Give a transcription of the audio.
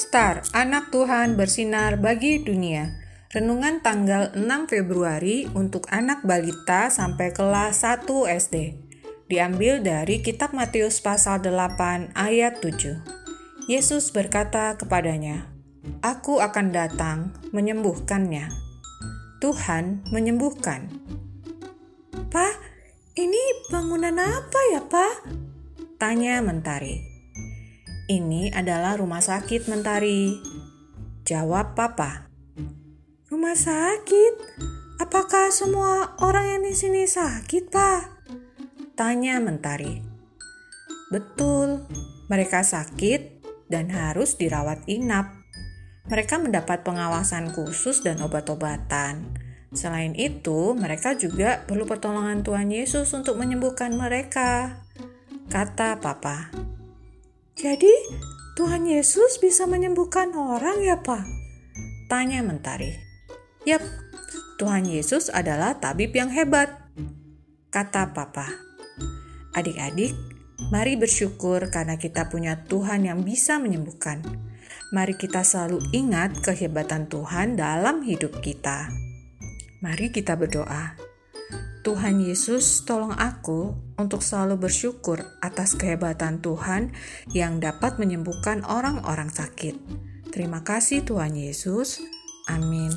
Star, anak Tuhan bersinar bagi dunia. Renungan tanggal 6 Februari untuk anak balita sampai kelas 1 SD. Diambil dari kitab Matius pasal 8 ayat 7. Yesus berkata kepadanya, Aku akan datang menyembuhkannya. Tuhan menyembuhkan. Pak, ini bangunan apa ya, Pak? Tanya Mentari. Ini adalah rumah sakit, Mentari. Jawab Papa. Rumah sakit? Apakah semua orang yang di sini sakit, Pak? Tanya Mentari. Betul, mereka sakit dan harus dirawat inap. Mereka mendapat pengawasan khusus dan obat-obatan. Selain itu, mereka juga perlu pertolongan Tuhan Yesus untuk menyembuhkan mereka, kata Papa. Jadi, Tuhan Yesus bisa menyembuhkan orang ya, Pak? Tanya Mentari. Yap, Tuhan Yesus adalah tabib yang hebat, kata Papa. Adik-adik, mari bersyukur karena kita punya Tuhan yang bisa menyembuhkan. Mari kita selalu ingat kehebatan Tuhan dalam hidup kita. Mari kita berdoa. Tuhan Yesus, tolong aku untuk selalu bersyukur atas kehebatan Tuhan yang dapat menyembuhkan orang-orang sakit. Terima kasih, Tuhan Yesus. Amin.